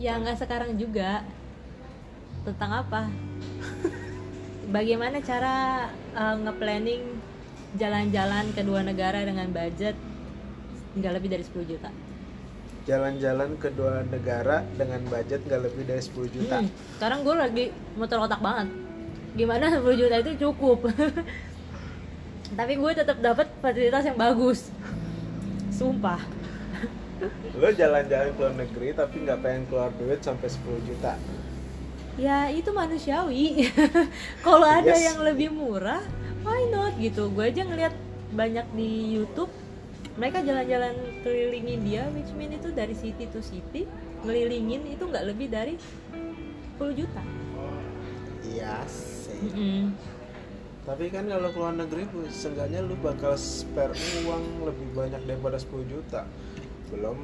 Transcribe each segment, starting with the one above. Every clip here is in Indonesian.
ya nggak sekarang juga. Tentang apa? Bagaimana cara uh, nge-planning jalan-jalan ke dua negara dengan budget nggak lebih dari 10 juta? Jalan-jalan ke dua negara dengan budget nggak lebih dari 10 juta. Hmm, sekarang gue lagi muter otak banget. Gimana 10 juta itu cukup? Tapi gue tetap dapat fasilitas yang bagus. Sumpah lo jalan-jalan ke luar negeri tapi nggak pengen keluar duit sampai 10 juta. Ya itu manusiawi. Kalau ada Yes. yang lebih murah why not gitu. Gue aja ngeliat banyak di YouTube mereka jalan-jalan kelilingin dia which mean itu dari city to city ngelilingin itu nggak lebih dari 10 juta. Iya sih. Mm-mm. tapi kan kalau ke luar negeri seenggaknya lu bakal spare uang lebih banyak daripada 10 juta belum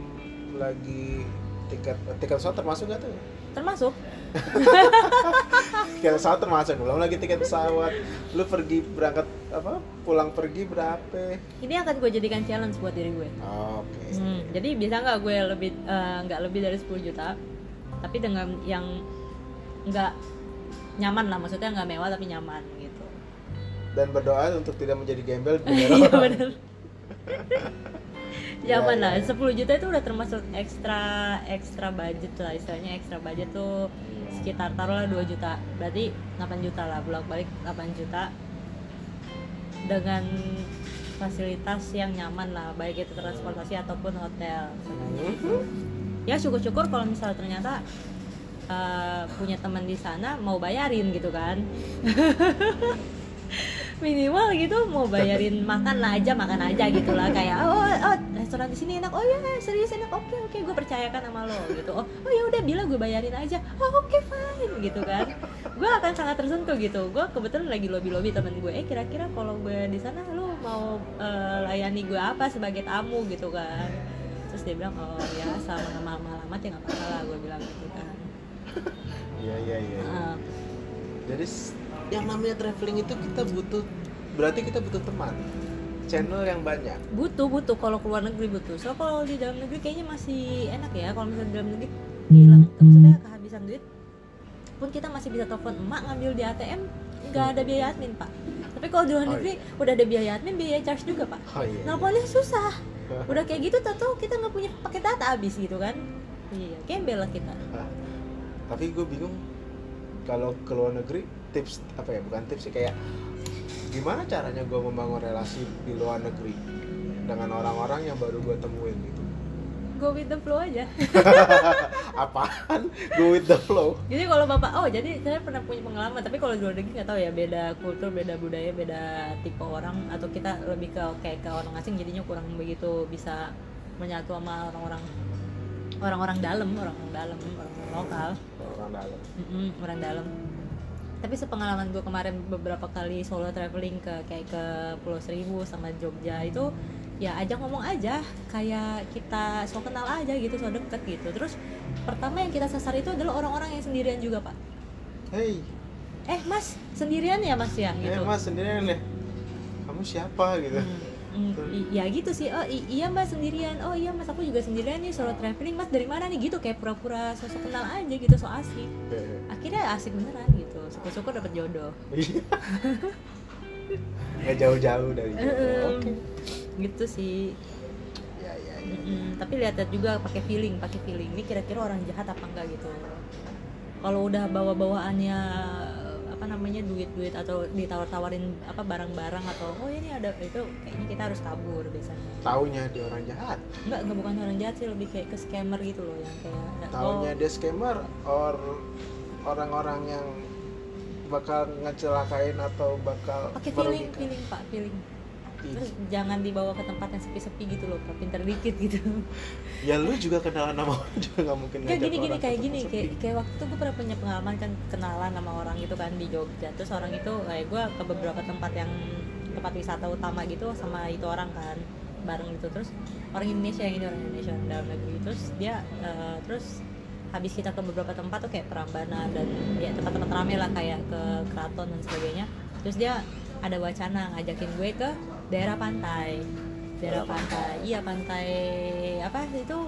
lagi tiket tiket pesawat termasuk gak tuh? Termasuk. Tiket pesawat termasuk belum lagi tiket pesawat. Lu pergi berangkat apa pulang pergi berapa? Ini akan gue jadikan challenge buat diri gue. Oke. Hmm, jadi bisa nggak gue lebih eh, nggak lebih dari 10 juta? Tapi dengan yang nggak nyaman lah maksudnya nggak mewah tapi nyaman gitu. Dan berdoa untuk tidak menjadi gembel iya benar Iya, Nyaman iya, lah, iya. 10 juta itu udah termasuk ekstra ekstra budget lah istilahnya. Ekstra budget tuh sekitar taruhlah 2 juta. Berarti 8 juta lah bolak balik 8 juta. Dengan fasilitas yang nyaman lah baik itu transportasi ataupun hotel. Mhm. ya syukur-syukur kalau misal ternyata uh, punya teman di sana mau bayarin gitu kan minimal gitu mau bayarin makan lah aja makan aja gitu lah. Kayak oh, oh restoran di sini enak. Oh ya serius enak. Oke oke gue percayakan sama lo gitu. Oh oh ya udah bila gue bayarin aja. Oh oke fine gitu kan. Gue akan sangat tersentuh gitu. Gue kebetulan lagi lobby lobby temen gue eh kira-kira kalau gue di sana lo mau eh, layani gue apa sebagai tamu? Gitu kan. Terus dia bilang oh ya sama nama alamat ya nggak apa-apa lah gue bilang gitu kan. Iya iya iya Heeh. Jadi yang namanya traveling itu kita butuh berarti kita butuh teman channel yang banyak. Butuh butuh. Kalau keluar negeri butuh. So kalau di dalam negeri kayaknya masih enak ya kalau misalnya di dalam negeri hilang. Maksudnya kehabisan duit pun kita masih bisa telepon emak ngambil di ATM nggak ada biaya admin pak. Tapi kalau di luar Oh, negeri udah ada biaya admin biaya charge juga pak. Oh iya nelponnya susah. Udah kayak gitu tahu kita nggak punya pakai data habis gitu kan. Iya gembel lah kita. Tapi gue bingung kalau ke luar negeri tips apa ya? Bukan tips sih kayak gimana caranya gue membangun relasi di luar negeri dengan orang-orang yang baru gue temuin gitu. Go with the flow aja. Apaan? Go with the flow. Jadi kalau bapak oh jadi saya pernah punya pengalaman tapi kalau di luar negeri nggak tahu ya beda kultur beda budaya beda tipe orang atau kita lebih ke kayak ke orang asing jadinya kurang begitu bisa menyatu sama orang-orang orang-orang dalam orang-orang dalam orang lokal. Orang dalam. Mm-mm, orang dalam. Tapi sepengalaman gue kemarin beberapa kali solo traveling ke kayak ke Pulau Seribu sama Jogja itu ya ajak ngomong aja. Kayak kita so kenal aja gitu so deket gitu. Terus pertama yang kita sasar itu adalah orang-orang yang sendirian juga pak. Hey. Eh mas sendirian ya mas ya? Eh gitu. Mas sendirian ya? Kamu siapa gitu? Hmm, hmm, i- ya gitu sih. Oh iya mbak sendirian. Oh iya mas aku juga sendirian nih solo traveling. Mas dari mana nih? Gitu kayak pura-pura sosok kenal aja gitu so asik. Akhirnya asik beneran gitu. Syukur-syukur dapet jodoh. Iya. nggak jauh-jauh dari jodoh. oke. Gitu sih. Ya ya ya Mm-mm. tapi lihat juga pakai feeling pakai feeling. Ini kira-kira orang jahat apa enggak gitu. Kalau udah bawa bawaannya apa namanya duit-duit atau ditawar-tawarin apa barang-barang atau oh ini ada itu kayaknya kita harus kabur biasanya. Taunya dia orang jahat? Enggak enggak bukan orang jahat sih lebih kayak ke scammer gitu loh yang kayak taunya oh, dia scammer or orang-orang yang bakal ngecelakain atau bakal pakai feeling feeling pak feeling terus jangan dibawa ke tempat yang sepi-sepi gitu loh pinter dikit gitu. Ya lu juga kenalan nama orang juga nggak mungkin Kayak gini gini kayak gini kayak kayak waktu itu gue pernah punya pengalaman kan kenalan sama orang gitu kan di Jogja. Terus orang itu kayak gue ke beberapa tempat yang tempat wisata utama gitu sama itu orang kan bareng gitu. Terus orang Indonesia yang ini orang Indonesia orang dalam negeri. Terus dia eh, terus habis kita ke beberapa tempat tuh kayak Prambanan dan ya tempat-tempat rame lah kayak ke keraton dan sebagainya. Terus dia ada wacana ngajakin gue ke daerah pantai. Daerah pantai. iya pantai apa itu?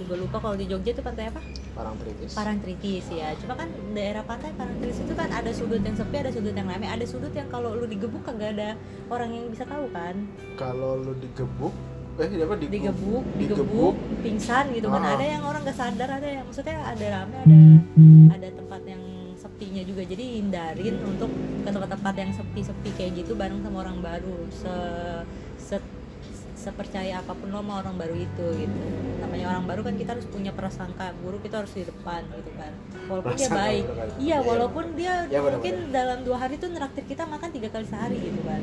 Gue lupa kalau di Jogja itu pantai apa? Parangtritis. Parangtritis ya cuma kan daerah pantai Parangtritis itu kan ada sudut yang sepi ada sudut yang rame. Ada sudut yang kalau lu digebuk kagak ada orang yang bisa tahu kan? Kalau lu digebuk, eh apa? Digebuk? digebuk digebuk. pingsan gitu kan. Ah. ada yang orang gak sadar ada yang maksudnya ada rame ada ada juga jadi hindarin untuk ke tempat-tempat yang sepi-sepi kayak gitu bareng sama orang baru se, se- sepercaya apa pun lo sama orang baru itu gitu namanya orang baru kan kita harus punya prasangka buruk kita harus di depan gitu kan walaupun dia Prasangka baik kan. iya Iya. walaupun dia Iya, benar-benar. mungkin dalam dua hari tuh neraktir kita makan tiga kali sehari gitu kan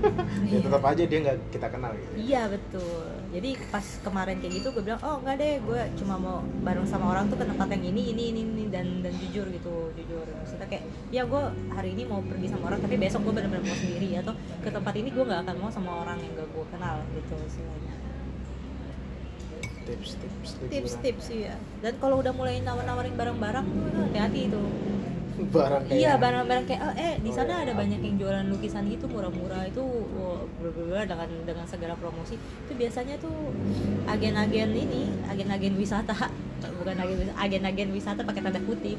Ya tetap aja dia nggak kita kenal gitu. Iya betul. Jadi pas kemarin kayak gitu gue bilang oh enggak deh gue cuma mau bareng sama orang tuh ke tempat yang ini ini ini, ini dan dan jujur gitu jujur. Maksudnya kayak ya gue hari ini mau pergi sama orang tapi besok gue benar-benar mau sendiri atau ke tempat ini gue nggak akan mau sama orang yang gak gue kenal gitu istilahnya. Tips tips liburan. Tips-tips sih ya. Dan kalau udah mulai nawar-nawarin barang-barang tuh hati-hati itu. Barang kayak Iya barang-barang kayak oh, eh di Oh, sana iya. ada banyak yang jualan lukisan gitu murah-murah itu wow, bla-bla-bla, dengan dengan segala promosi itu biasanya tuh agen-agen ini agen-agen wisata bukan agen agen-agen wisata pakai tanda kutip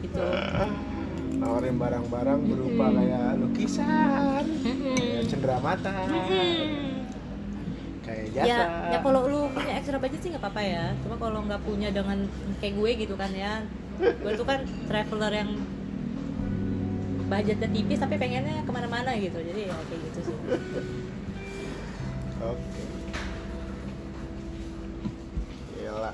gitu. nawarin barang-barang berupa Mm-mm. kayak lukisan, kayak cenderamata, Hmm. kayak jasa. Ya, ya kalau lu punya extra budget sih nggak apa-apa ya. Cuma kalau nggak punya dengan kayak gue gitu kan ya, gue tuh kan traveler yang budgetnya tipis tapi pengennya ke mana-mana gitu. Jadi ya kayak gitu sih. Oke. Gila.